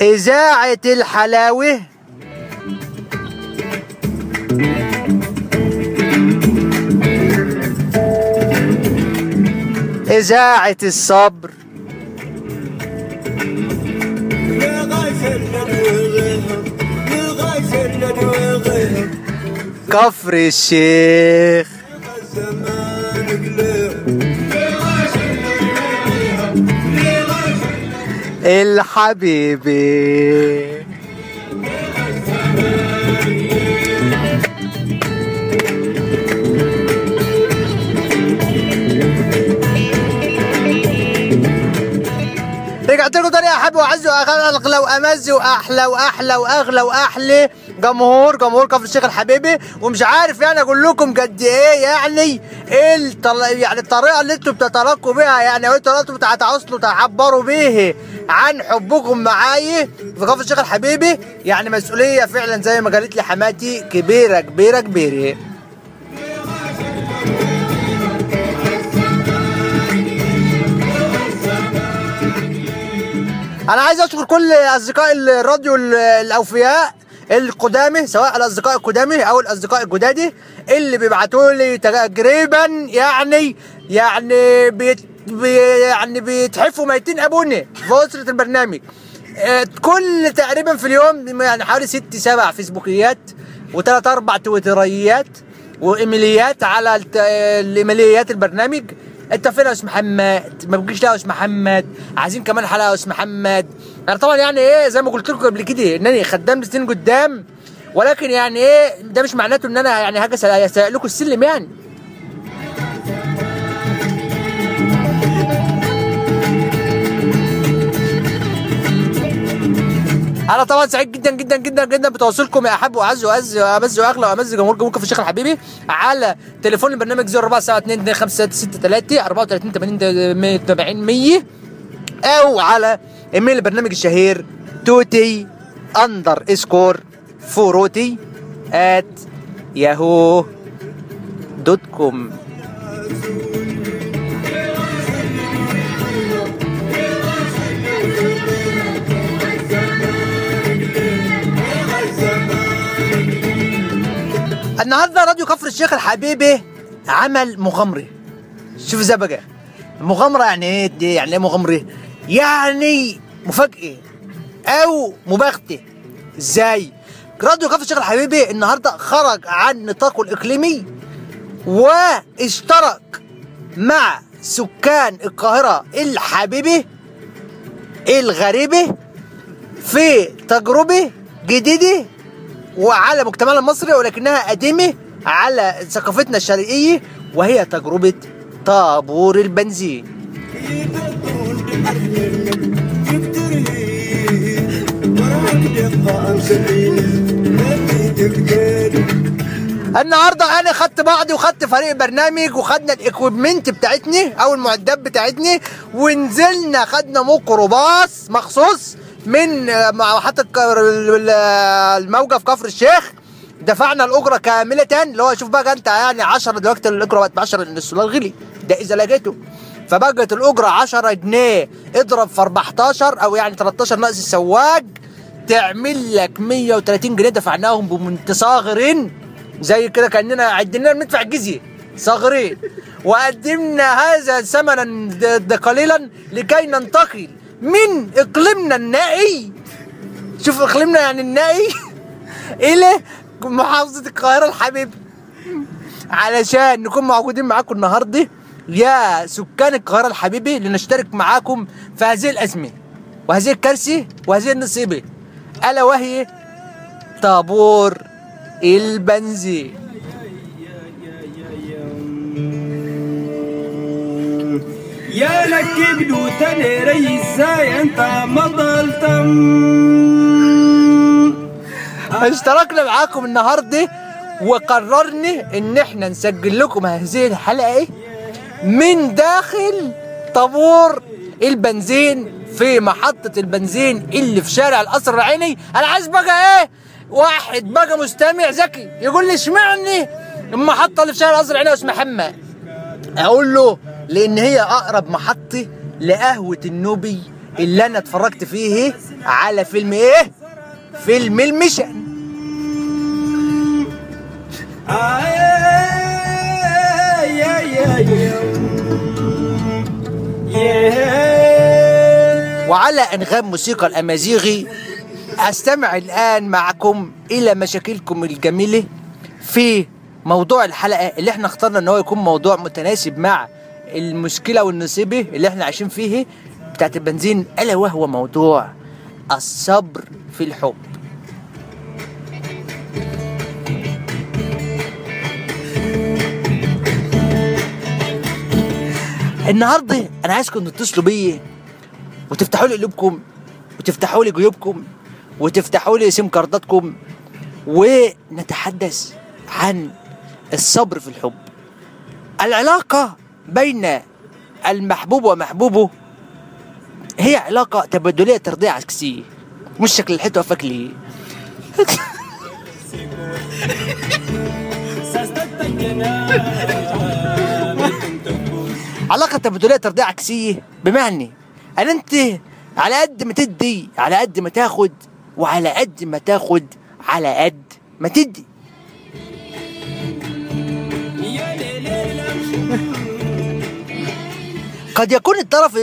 إذاعة الحلاوة. إذاعة الصبر. كفر الشيخ. الحبيبي. رجعت لكم تاني يا احب واعز واغلى وأمز وأحلى وأحلى وأغلى وأحلى. جمهور جمهور كفر الشيخ الحبيبي ومش عارف يعني أقول لكم قد إيه يعني إيه. يعني الطريقة اللي أنتوا بتتلقوا بيها يعني أو أنتوا بتتواصلوا تعبروا بيه عن حبكم معايا في كفر الشيخ الحبيبي يعني مسؤولية فعلا زي ما قالت لي حماتي كبيرة كبيرة كبيرة أنا عايز أشكر كل اصدقاء الراديو ال- الأوفياء القدامى سواء الاصدقاء القدامى أو الأصدقاء الجدادي اللي بيبعتوا لي تقريبا يعني يعني بيت بي يعني بيتحفوا ميتين أبوني في أسرة البرنامج. آه، كل تقريبا في اليوم يعني حوالي ست سبع فيسبوكيات وثلاث أربع تويتريات وإيميليات على الت- الإيميليات البرنامج. انت فين يا أستاذ محمد؟ ما بتجيش لا يا أستاذ محمد. عايزين كمان حلقه يا أستاذ محمد. أنا طبعا يعني إيه زي ما قلت لكم قبل كده انني خدام سنين قدام ولكن يعني إيه ده مش معناته إن أنا يعني هاجي اسرق لكم السلم يعني. أنا طبعا سعيد جدا جدا جدا جدا بتواصلكم يا أحب وأعز وأعز وأمز وأغلى وأمز جمهور جمهوركم في الشيخ الحبيبي على تليفون البرنامج 0472 2563 34 80 170 100 أو على إيميل البرنامج الشهير توتي أندر إسكور فوروتي ات ياهو دوت كوم النهارده راديو كفر الشيخ الحبيبي عمل مغامرة. شوف إزاي بقى مغامرة يعني إيه؟ دي يعني إيه مغامرة؟ يعني مفاجأة أو مباغتة. إزاي؟ راديو كفر الشيخ الحبيبي النهارده خرج عن نطاقه الإقليمي واشترك مع سكان القاهرة الحبيبي الغريبه في تجربة جديدة وعلى مجتمعنا المصري ولكنها قديمة على ثقافتنا الشرقية وهي تجربة طابور البنزين. النهارده أنا خدت بعضي وخدت فريق برنامج وخدنا الإكويبمنت بتاعتني أو المعدات بتاعتني ونزلنا خدنا ميكروباص مخصوص من آه، محطه ال- الموجة في كفر الشيخ دفعنا الأجرة كاملة اللي هو شوف بقى أنت يعني 10 دلوقتي الأجرة بقت ب 10 لأن السولار غلي. ده إذا لقيته. فبقت الأجرة 10 جنيه. اضرب في 14 أو يعني 13 ناقص السواق تعمل لك 130 جنيه دفعناهم بمنت صاغرين زي كده كأننا عدنا بندفع الجزية. صاغرين. وقدمنا هذا ثمنا قليلا لكي ننتقل من إقليمنا النائي. شوف إقليمنا يعني النائي. إلى محافظة القاهرة الحبيب. علشان نكون موجودين معاكم النهارده يا سكان القاهرة الحبيبي لنشترك معاكم في هذه الأزمة وهذه الكارثة وهذه النصيبة. ألا وهي طابور البنزين. يا لك بدو تاني ريس زي أنت ما ضلتم اشتركنا معاكم النهارده وقررنا إن إحنا نسجل لكم هذه الحلقة من داخل طابور البنزين في محطة البنزين اللي في شارع القصر العيني. أنا عايز بقى إيه؟ واحد بقى مستمع ذكي يقول لي اشمعني المحطة اللي في شارع الازرق هنا اسمها حمى أقول له لأن هي أقرب محطة لقهوة النوبي اللي أنا اتفرجت فيه على فيلم إيه؟ فيلم المشن. وعلى أنغام موسيقى الأمازيغي أستمع الآن معكم إلى مشاكلكم الجميلة في موضوع الحلقة اللي إحنا اخترنا إن هو يكون موضوع متناسب مع المشكلة والنصيبه اللي إحنا عايشين فيه بتاعت البنزين ألا وهو موضوع الصبر في الحب. النهارده أنا عايزكم تتصلوا بيا وتفتحوا لي قلوبكم وتفتحوا لي جيوبكم وتفتحوا لي سيم كارداتكم ونتحدث عن الصبر في الحب. العلاقة بين المحبوب ومحبوبه هي علاقة تبادلية ترضية عكسية مش شكل الحيط وفكلي علاقة تبادلية ترضية عكسية بمعنى ان أنت على قد ما تدي على قد ما تاخد وعلى قد ما تاخد على قد ما تدي. قد يكون الطرف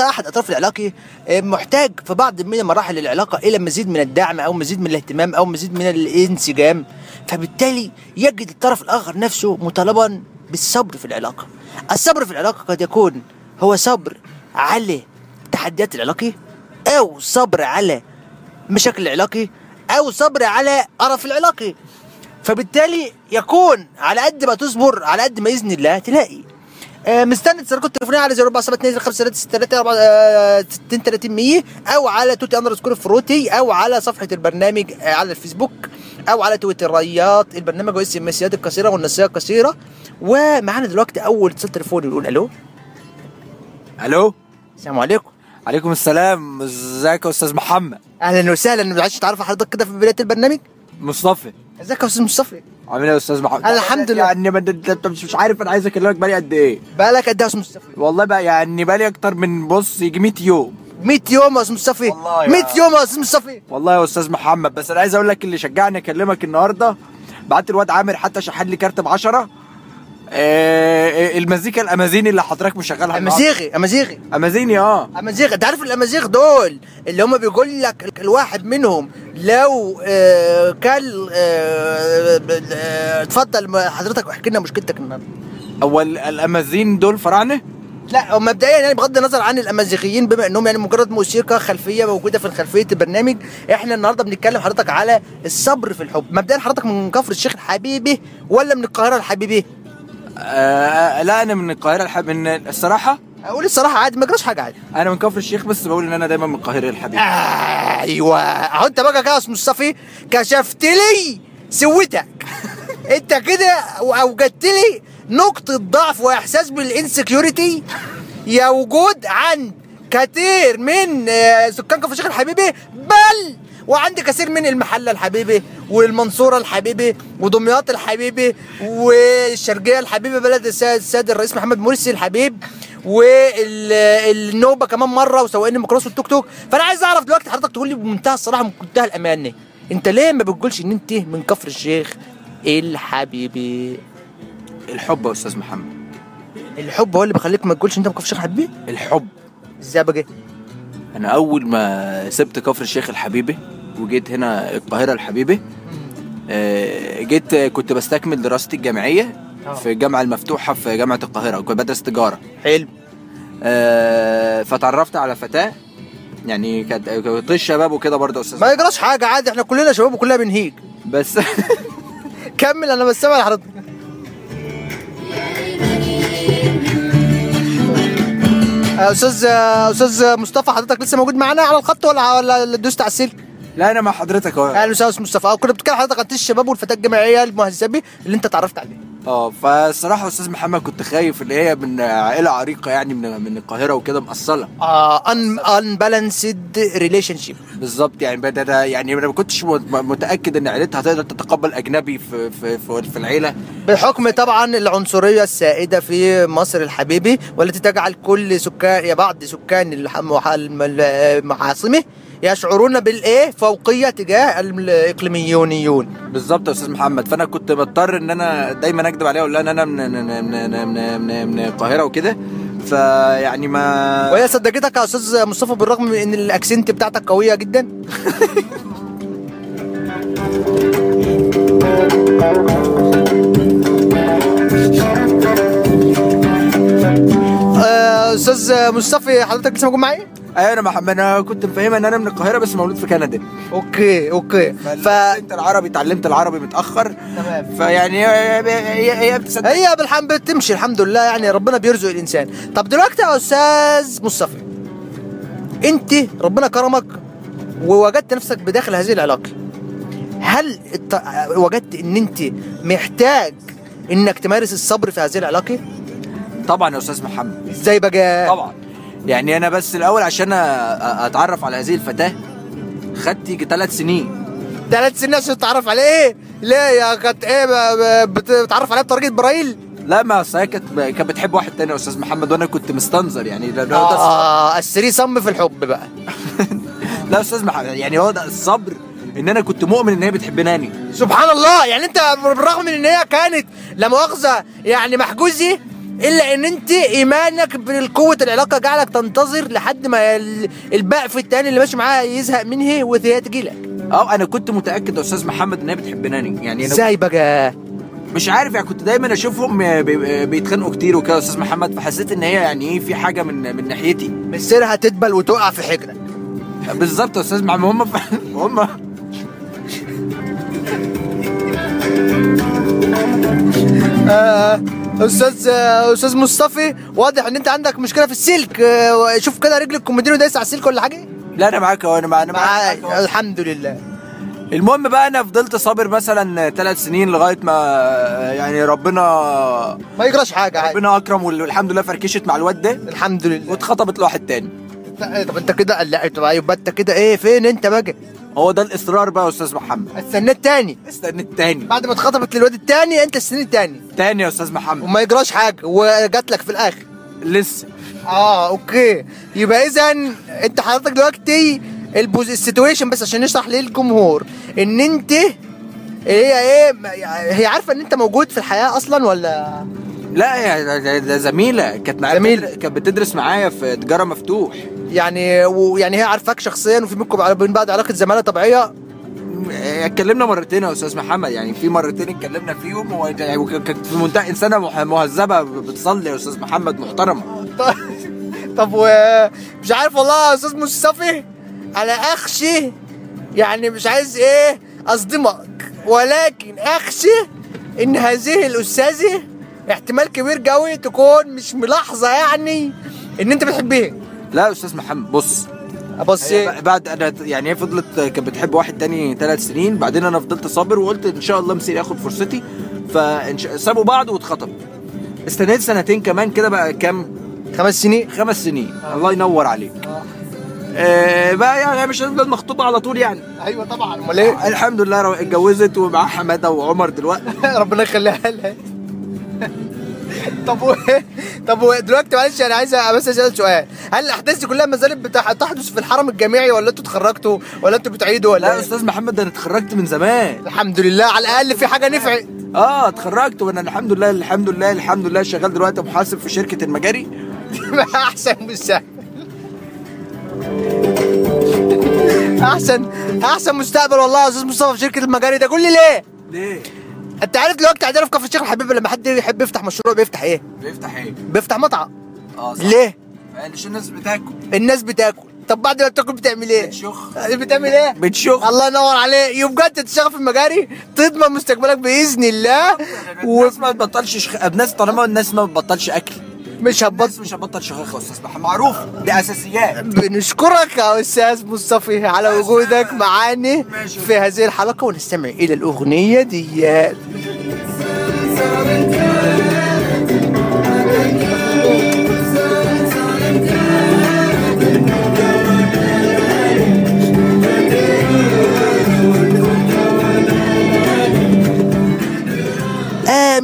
احد اطراف العلاقه محتاج في بعض من مراحل العلاقة إلى مزيد من الدعم أو مزيد من الاهتمام أو مزيد من الانسجام. فبالتالي يجد الطرف الآخر نفسه مطالبا بالصبر في العلاقة. الصبر في العلاقة قد يكون هو صبر على تحديات العلاقه أو صبر على مشاكل العلاقه أو صبر على قرف العلاقه فبالتالي يكون على قد ما تصبر على قد ما باذن الله تلاقي. آه، مستند تسرقوا التليفونيه على 0472 أو على توتي اندرسكور فروتي أو على صفحة البرنامج آه، على الفيسبوك أو على تويتريات البرنامج واس ام اسيات القصيره والنصيه القصيره ومعانا دلوقتي أول اتصال تليفوني نقول ألو؟ ألو؟ السلام عليكم. عليكم السلام. إزيك يا أستاذ محمد؟ أهلا وسهلا. معلش تعرف حضرتك كده في بداية البرنامج؟ مصطفى. ازيك يا أستاذ مصطفى؟ عامل إيه يا أستاذ محمد؟ الحمد لله. يعني ما انت أنت مش مش عارف أنا عايز أكلمك بقالي قد إيه. بقالك قد إيه يا أستاذ مصطفى؟ والله بقى يعني بقالي أكتر من بص يجي 100 يوم. 100 يوم يا أستاذ مصطفى. والله يا- 100 يوم يا أستاذ مصطفى. والله يا أستاذ محمد بس أنا عايز أقول لك اللي شجعني أكلمك النهارده بعت الواد عامر حتى شحن لي كارت ب 10 آه المزيكا الأمازيني اللي حضرتك مشغلها. أمازيغي أمازيغي. أمازيني آه. امازيغ أنت عارف الأمازيغ دول اللي هم بيقول لك الواحد منهم لو آه كل آه آه، اتفضل حضرتك احكي لنا مشكلتك النهارده. اول الامازين دول فراعنه لا هو مبدئيا يعني بغض النظر عن الأمازيغيين بما إنهم يعني مجرد موسيقى خلفية موجودة في خلفية البرنامج إحنا النهارده بنتكلم حضرتك على الصبر في الحب. مبدئيا حضرتك من كفر الشيخ الحبيبي ولا من القاهرة الحبيبي؟ آه لا أنا من القاهرة الح... من الصراحة؟ أقول الصراحة عادي ما جراش حاجة عادي. أنا من كفر الشيخ بس بقول إن أنا دايما من القاهرة الحبيب. أيوه. أهو أنت بقى كده يا مصطفى كشفت لي سوتك أنت كده أوجدت لي نقطة ضعف وإحساس بالإنسكيورتي يا وجود عند كثير من آه، سكان كفر الشيخ الحبيبي. بل وعندي كثير من المحلة الحبيبي والمنصورة الحبيبي ودمياط الحبيبي والشرقية الحبيبي بلد السيد, الرئيس محمد مرسي الحبيب والنوبة كمان مرة وسواقين الميكروباص والتوك توك. فأنا عايز أعرف دلوقتي حضرتك تقول لي بمنتهى الصراحة ومنتهى الأمانة أنت ليه ما بتقولش إن أنت من كفر الشيخ الحبيبي؟ الحب يا أستاذ محمد. الحب هو اللي بيخليك ما تقولش أنت من كفر الشيخ حبيبي الحب. إزاي بقى؟ أنا أول ما سبت كفر الشيخ الحبيبي وجيت هنا القاهرة الحبيبي آه، جيت كنت بستكمل دراستي الجامعية آه. في الجامعة المفتوحة في جامعة القاهرة كنت بدرس تجارة. حلو. آه، فتعرفت على فتاة يعني كانت طيش شباب وكده برضه أستاذ ما يجراش حاجة عادي إحنا كلنا شباب وكلنا بنهيج. بس كمل أنا بستمع لحضرتك أستاذ آه، أستاذ مصطفى حضرتك لسه موجود معانا على الخط ولا ولا دوست على السلك؟ لا أنا مع حضرتك. اهو أهلا وسهلا أستاذ مصطفى. آه، كنا بنتكلم حضرتك عن الشباب والفتاة الجامعية المهذبة اللي أنت اتعرفت عليه آه فالصراحه أستاذ محمد كنت خايف اللي هي من عائلة عريقة يعني من من القاهرة وكده مقصله آه an unbalanced relationship بالظبط يعني بدأ ده يعني أنا ما كنتش متأكد إن عيلتها هتقدر تتقبل أجنبي في في في, في العيلة. بحكم طبعا العنصرية السائدة في مصر الحبيبي والتي تجعل كل سكان بعض سكان الح- المح- الم- المعاصمة يشعرون بالإيه؟ فوقية تجاه الإقليميونيون. بالظبط يا أستاذ محمد. فأنا كنت بضطر إن أنا دايما اكذب عليها أقول لها إن أنا من من من من, من, من القاهرة وكده. فيعني ما وهي صدقتك يا أستاذ مصطفى بالرغم من إن الأكسنت بتاعتك قوية جدا؟ آه، أستاذ مصطفى حضرتك لسه موجود معايا؟ أيوه أنا محمد أنا كنت مفهمها إن أنا من القاهرة بس مولود في كندا. okay okay. ف انت العربي اتعلمت العربي متأخر. تمام. فيعني هي هي, هي بتصدق هي بالحمد بتمشي الحمد لله يعني ربنا بيرزق الإنسان. طب دلوقتي يا أستاذ مصطفى أنت ربنا كرمك ووجدت نفسك بداخل هذه العلاقة. هل الت... وجدت إن أنت محتاج إنك تمارس الصبر في هذه العلاقة؟ طبعا يا أستاذ محمد. إزاي بقى؟ طبعا. يعني أنا بس الأول عشان أتعرف على هذه الفتاة خدت يجي ثلاث سنين. ثلاث سنين عشان تتعرف عليه إيه؟ ليه يا كانت إيه بتتعرف عليه بطريقة برايل لا ما أصل هي كانت كانت بتحب واحد تاني يا أستاذ محمد وأنا كنت مستنظر يعني. ده آه السري صم في الحب بقى. لا يا أستاذ محمد يعني هو ده الصبر إن أنا كنت مؤمن إن هي بتحبني. سبحان الله يعني أنت بالرغم من إن هي كانت لا مؤاخذة يعني محجوزة إلا إن أنت إيمانك بالقوة العلاقة جعلك تنتظر لحد ما ال- الباقي في التاني اللي ماشي معاها يزهق منها وهي تجي لك آه أنا كنت متأكد يا أستاذ محمد إن هي بتحبني يعني أنا إزاي بقى؟ مش عارف يعني كنت دايما أشوفهم بي- بيتخانقوا كتير وكده يا أستاذ محمد فحسيت إن هي يعني إيه في حاجة من من ناحيتي. مصيرها تدبل وتقع في حجرك. بالظبط يا أستاذ محمد هم هم آه. أستاذ أستاذ مصطفى واضح إن أنت عندك مشكلة في السلك. شوف كده رجل الكومودينو دايس على السلك ولا حاجة؟ لا أنا معاك أهو أنا معاك معاك. معاك الحمد لله. المهم بقى أنا فضلت صابر مثلا ثلاث سنين لغاية ما يعني ربنا ما يجراش حاجة عادي. ربنا أكرم والحمد لله فركشت مع الواد ده. الحمد لله. واتخطبت لواحد تاني. طب أنت كده لا طب يبقى أنت كده إيه فين أنت بقى؟ هو ده الاصرار بقى يا أستاذ محمد. استنيت تاني استنى التاني بعد ما اتخطبت للواد التاني انت السنين التاني تاني يا أستاذ محمد. وما يجراش حاجة وجات لك في الآخر. لسه. آه okay. يبقى اذا أنت حضرتك دلوقتي ال pause ال situation بس عشان نشرح للجمهور. إن أنت هي إيه هي عارفة إن أنت موجود في الحياة أصلا ولا لا يا ده- زميلة كانت معايا. بتدر- كانت بتدرس معايا في تجارة مفتوح. يعني ويعني هي عارفاك شخصيا وفي منكم بين بعض علاقة زمالة طبيعية؟ اتكلمنا مرتين يا أستاذ محمد يعني في مرتين اتكلمنا فيهم و- يعني وكانت في منتهى انسانه مهذبة بتصلي يا أستاذ محمد محترمة. طب و مش عارف والله يا أستاذ مصطفى أنا اخشى يعني مش عايز إيه أصدمك. ولكن اخشى إن هذه الأستاذة احتمال كبير قوي تكون مش ملاحظة يعني إن أنت بتحبيها لا يا أستاذ محمد بص. بص. بعد أنا يعني هي فضلت كانت بتحب واحد تاني ثلاث سنين بعدين أنا فضلت صابر وقلت إن شاء الله مسير ياخد فرصتي فسابوا بعض واتخطبوا استنيت سنتين كمان كده بقى كام؟ خمس سنين. خمس سنين. الله ينور عليك. آه بقى يعني مش هنفضل مخطوبة على طول يعني. أيوه طبعا. أمال إيه؟ الحمد لله اتجوزت ومعاها حمادة وعمر دلوقتي. ربنا يخليها لها. طب و... طب و... دلوقتي معلش أنا عايز بس اسال سؤال. هل الأحداث دي كلها ما زالت بتح... تحدث في الحرم الجامعي ولا أنتوا اتخرجتوا ولا أنتوا بتعيدوا ولا لا يا إيه؟ أستاذ محمد ده أنا اتخرجت من زمان. الحمد لله. على الأقل في حاجة نفعت. آه اتخرجت وأنا الحمد لله الحمد لله الحمد لله شغال دلوقتي محاسب في شركة المجاري. أحسن مستقبل أحسن أحسن مستقبل والله يا أستاذ مصطفى في شركة المجاري. ده قول لي ليه؟ ليه؟ انت عارف دلوقتي عندنا في كفر الشيخ الحبيب لما حد يحب يفتح مشروع بيفتح إيه؟ بيفتح إيه؟ بيفتح مطعم. آه صح. ليه؟ عشان الناس بتاكل. الناس بتاكل. طب بعد ما بتاكل بتعمل إيه؟ بتشخ. بتعمل إيه؟ بتشخ. الله ينور عليك. يبقى انت تشتغل في المجاري تضمن مستقبلك بإذن الله. والناس ما تبطلش شخ... الناس طالما الناس ما بتبطلش أكل. ومش هتبطل. مش هتبطل شخيخ يا أستاذ محمد. معروف دي أساسيات. بنشكرك يا أستاذ مصطفى على وجودك معانا. في هذه الحلقة ونستمع إلى الأغنية دي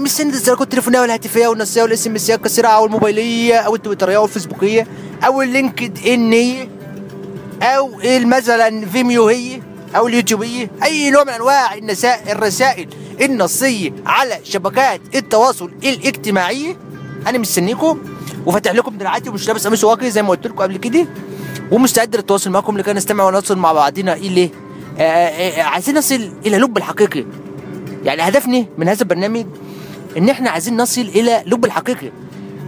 انت استهلاكات التليفونيه والهاتفيه والنصيه والاس ام اسيه القصيره أو الموبايلية أو التويتريه أو الفيسبوكية أو اللينكد انيه أو مثلا فيميو هي أو اليوتيوبية. أي نوع من أنواع النساء الرسائل النصية على شبكات التواصل الاجتماعي. أنا مستنيكم وفاتح لكم دراعاتي ومش لابس قميص واقي زي ما قلت لكم قبل كده. ومستعد للتواصل معكم لكي نستمع ونصل مع بعضنا إلى آه، آه، آه، عايزين نصل إلى لب الحقيقي. يعني هدفني من هذا البرنامج إن إحنا عايزين نصل إلى لب الحقيقي.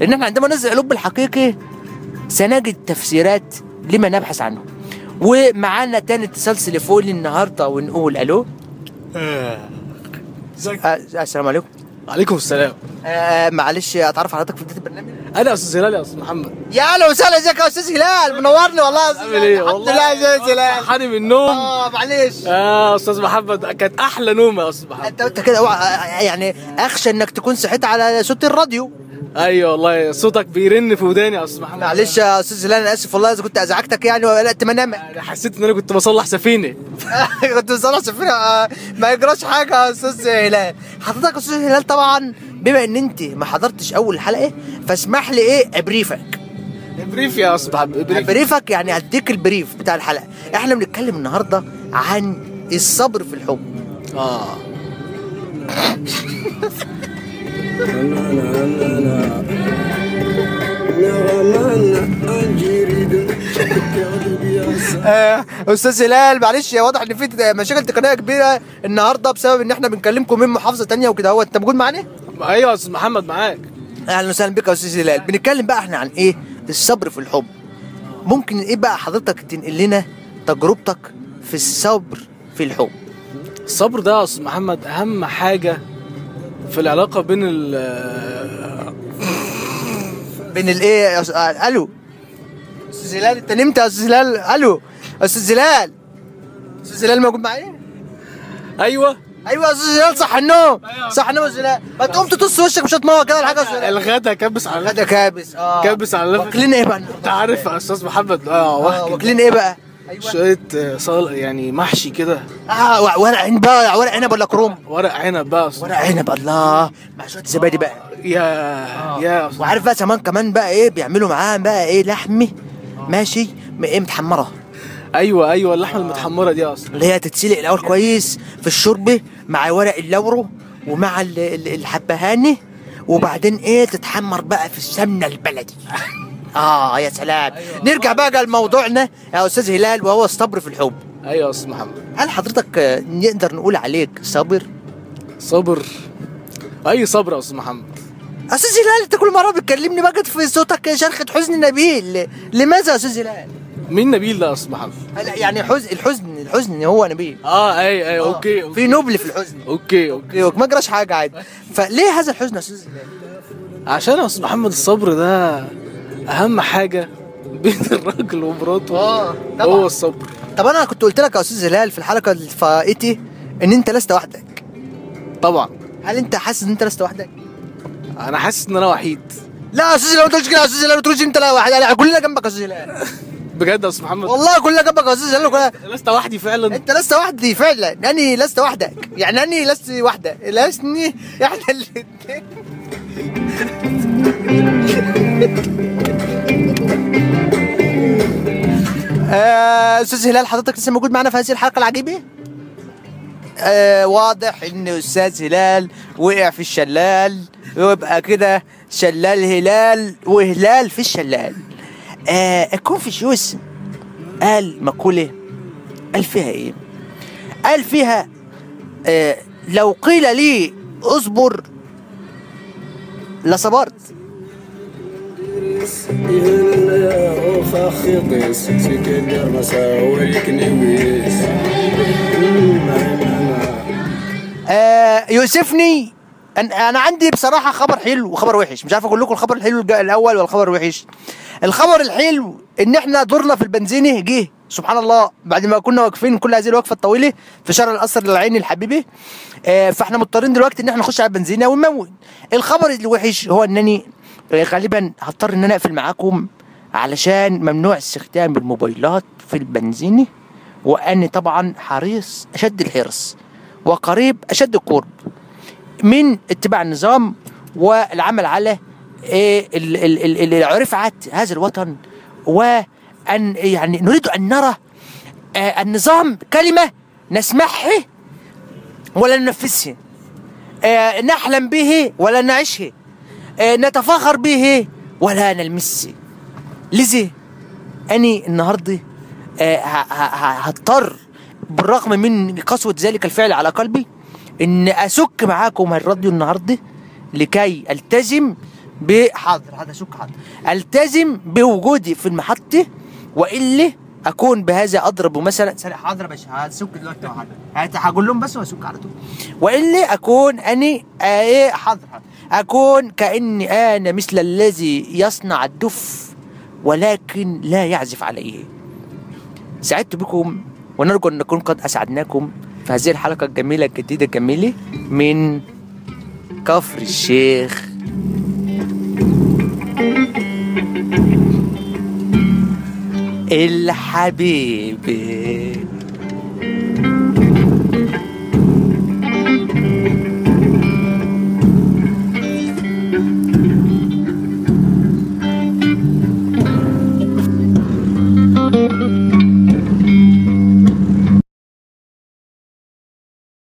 لأن إحنا عندما نصل إلى لب الحقيقي سنجد تفسيرات لما نبحث عنه. ومعانا تاني اتصال تليفوني النهارده ونقول ألو. ازيك آه السلام عليكم. عليكم السلام. آه معلش أتعرف على حضرتك في بداية البرنامج؟ أنا أستاذ هلال يا أستاذ محمد. يا أهلا وسهلا إزيك يا أستاذ هلال؟ منورني والله يا أستاذ عامل إيه؟ الحمد والله لله يا أستاذ هلال. صحاني من النوم. آه معلش. آه أستاذ محمد كانت أحلى نومة يا أستاذ محمد. أنت انت كده اوعى- يعني أخشى إنك تكون صحيت على صوت الراديو. أيوه والله صوتك بيرن في وداني يا أستاذ محمد. معلش يا أستاذ هلال أنا آسف والله إذا كنت أزعجتك يعني وقلقت منامك أنا حسيت إن أنا كنت بصلح سفينة. كنت بصلح سفينة. آه، ما يجراش حاجة يا أستاذ هلال. حضرتك يا أستاذ هلال طبعا بما إن أنت ما حضرتش أول حلقة فاسمح لي إيه أبريفك. بريف يا أستاذ محمد بريف بريفك يعني هديك البريف بتاع الحلقة. إحنا بنتكلم النهارده عن الصبر في الحب. آه. أستاذ هلال معلش واضح إن في مشاكل تقنية كبيرة النهارده بسبب إن إحنا بنكلمكم من محافظة تانية وكده هو أنت موجود معانا؟ أيوه يا أستاذ محمد معاك. أهلا وسهلا بك يا أستاذ هلال. بنتكلم بقى إحنا عن إيه؟ الصبر في الحب. ممكن إيه بقى حضرتك تنقل لنا تجربتك في الصبر في الحب؟ الصبر ده يا أستاذ محمد أهم حاجة في العلاقة بين ال بين الايه آه، ألو. أستاذ هلال أنت نمت يا أستاذ هلال ألو. أستاذ هلال أستاذ هلال موجود معايا؟ أيوه. أيوه يا أستاذ هلال صح النوم. صح النوم يا أستاذ هلال ما تقوم تطص وشك مش هتموت كده ولا حاجة يا أستاذ هلال الغدا كبس على غدا كابس آه. كابس على لفة. واكلين إيه بقى؟ أنت عارف يا أستاذ محمد آه واحد واكلين إيه بقى؟ أيوه. شوية آه، صال يعني محشي كده. آه ورق عنب بقى ورق عنب ولا كروم؟ ورق عنب بقى. ورق عنب الله. مع شوية زبادي بقى. يا يا. وعارف بقى كمان كمان بقى إيه بيعملوا معاها بقى إيه لحمه ماشي؟ م- إيه متحمرة. أيوه أيوه اللحمة المتحمرة دي أصلا. اللي هي تتسلق الأول كويس في الشوربة مع ورق اللورو ومع ال- ال- الحبهاني وبعدين إيه تتحمر بقى في السمنة البلدي. آه يا سلام. نرجع بقى لموضوعنا يا أستاذ هلال وهو الصبر في الحب. أيوه يا أستاذ محمد. هل حضرتك آه، نقدر نقول عليك صابر صبر. أي صبر يا أستاذ محمد؟ أستاذ هلال أنت كل مرة بتكلمني بقى في صوتك شرخه حزن نبيل. لماذا يا أستاذ هلال؟ مين نبيل ده يا أستاذ محمد؟ هلا يعني حزن الحزن الحزن هو نبيل. آه أي أي okay في okay نبل في الحزن. okay okay. okay ما جراش حاجة عادي. فليه هذا الحزن يا أستاذ هلال؟ عشان يا أستاذ محمد الصبر ده أهم حاجة بين الراجل ومراته آه هو الصبر. طب أنا كنت قلت لك يا أستاذ هلال في الحلقة الفائتة إن أنت لست وحدك. طبعا. هل أنت حاسس إن أنت لست وحدك؟ أنا حاسس إن أنا وحيد. لا يا أستاذ هلال ما تقولش كده يا أستاذ هلال ما تقولش أنت لا واحد لا كلنا جنبك يا أستاذ هلال. بجد يا أستاذ محمد. والله كلنا جنبك يا أستاذ هلال كلنا. لست وحدي فعلا. أنت لست وحدي فعلا. اني لست وحدك. يعني اني لست وحدة. لسني إحنا الاثنين أستاذ هلال حضرتك لسه موجود معنا في هذه الحلقة العجيبة؟ آه واضح ان أستاذ هلال وقع في الشلال. ويبقى كده شلال هلال وهلال في الشلال. آه كونفوشيوس قال مقوله قال فيها إيه؟ قال فيها آه لو قيل لي اصبر لصبرت. آه يؤسفني أن أنا عندي بصراحة خبر حلو وخبر وحش. مش عارف أقول لكم الخبر الحلو الأول ولا الخبر الوحش. الخبر الحلو إن إحنا دورنا في البنزينه جه سبحان الله بعد ما كنا واقفين كل هذه الوقفة الطويلة في شارع القصر العيني الحبيبي. آه فإحنا مضطرين دلوقتي إن إحنا نخش على البنزينه ونمون الخبر الوحش هو إنني آه، غالبا هضطر إن أنا أقفل معاكم علشان ممنوع استخدام الموبايلات في البنزينه وأني طبعا حريص أشد الحرص وقريب أشد القرب. من اتباع النظام والعمل على إيه، رفعة هذا الوطن وأن يعني نريد أن نرى آه، النظام كلمة نسمعها ولا ننفذها آه، نحلم به ولا نعيشه. آه، نتفاخر به ولا نلمسه لذا أني النهاردة هضطر بالرغم من قسوة ذلك الفعل على قلبي إن أسك معاكم الراديو النهارده لكي ألتزم ب حاضر هذا سك حاضر. ألتزم بوجودي في المحطة والا أكون بهذا أضرب مثلا حاضر يا باشا هسك دلوقتي حاضر. هقول لهم بس واسك على طول. والا أكون أني آه، إيه حاضر حاضر. أكون كأني أنا مثل الذي يصنع الدف ولكن لا يعزف عليه. سعدت بكم ونرجو أن نكون قد أسعدناكم. في هذه الحلقة الجميلة الجديدة الجميله من كفر الشيخ. الحبيب.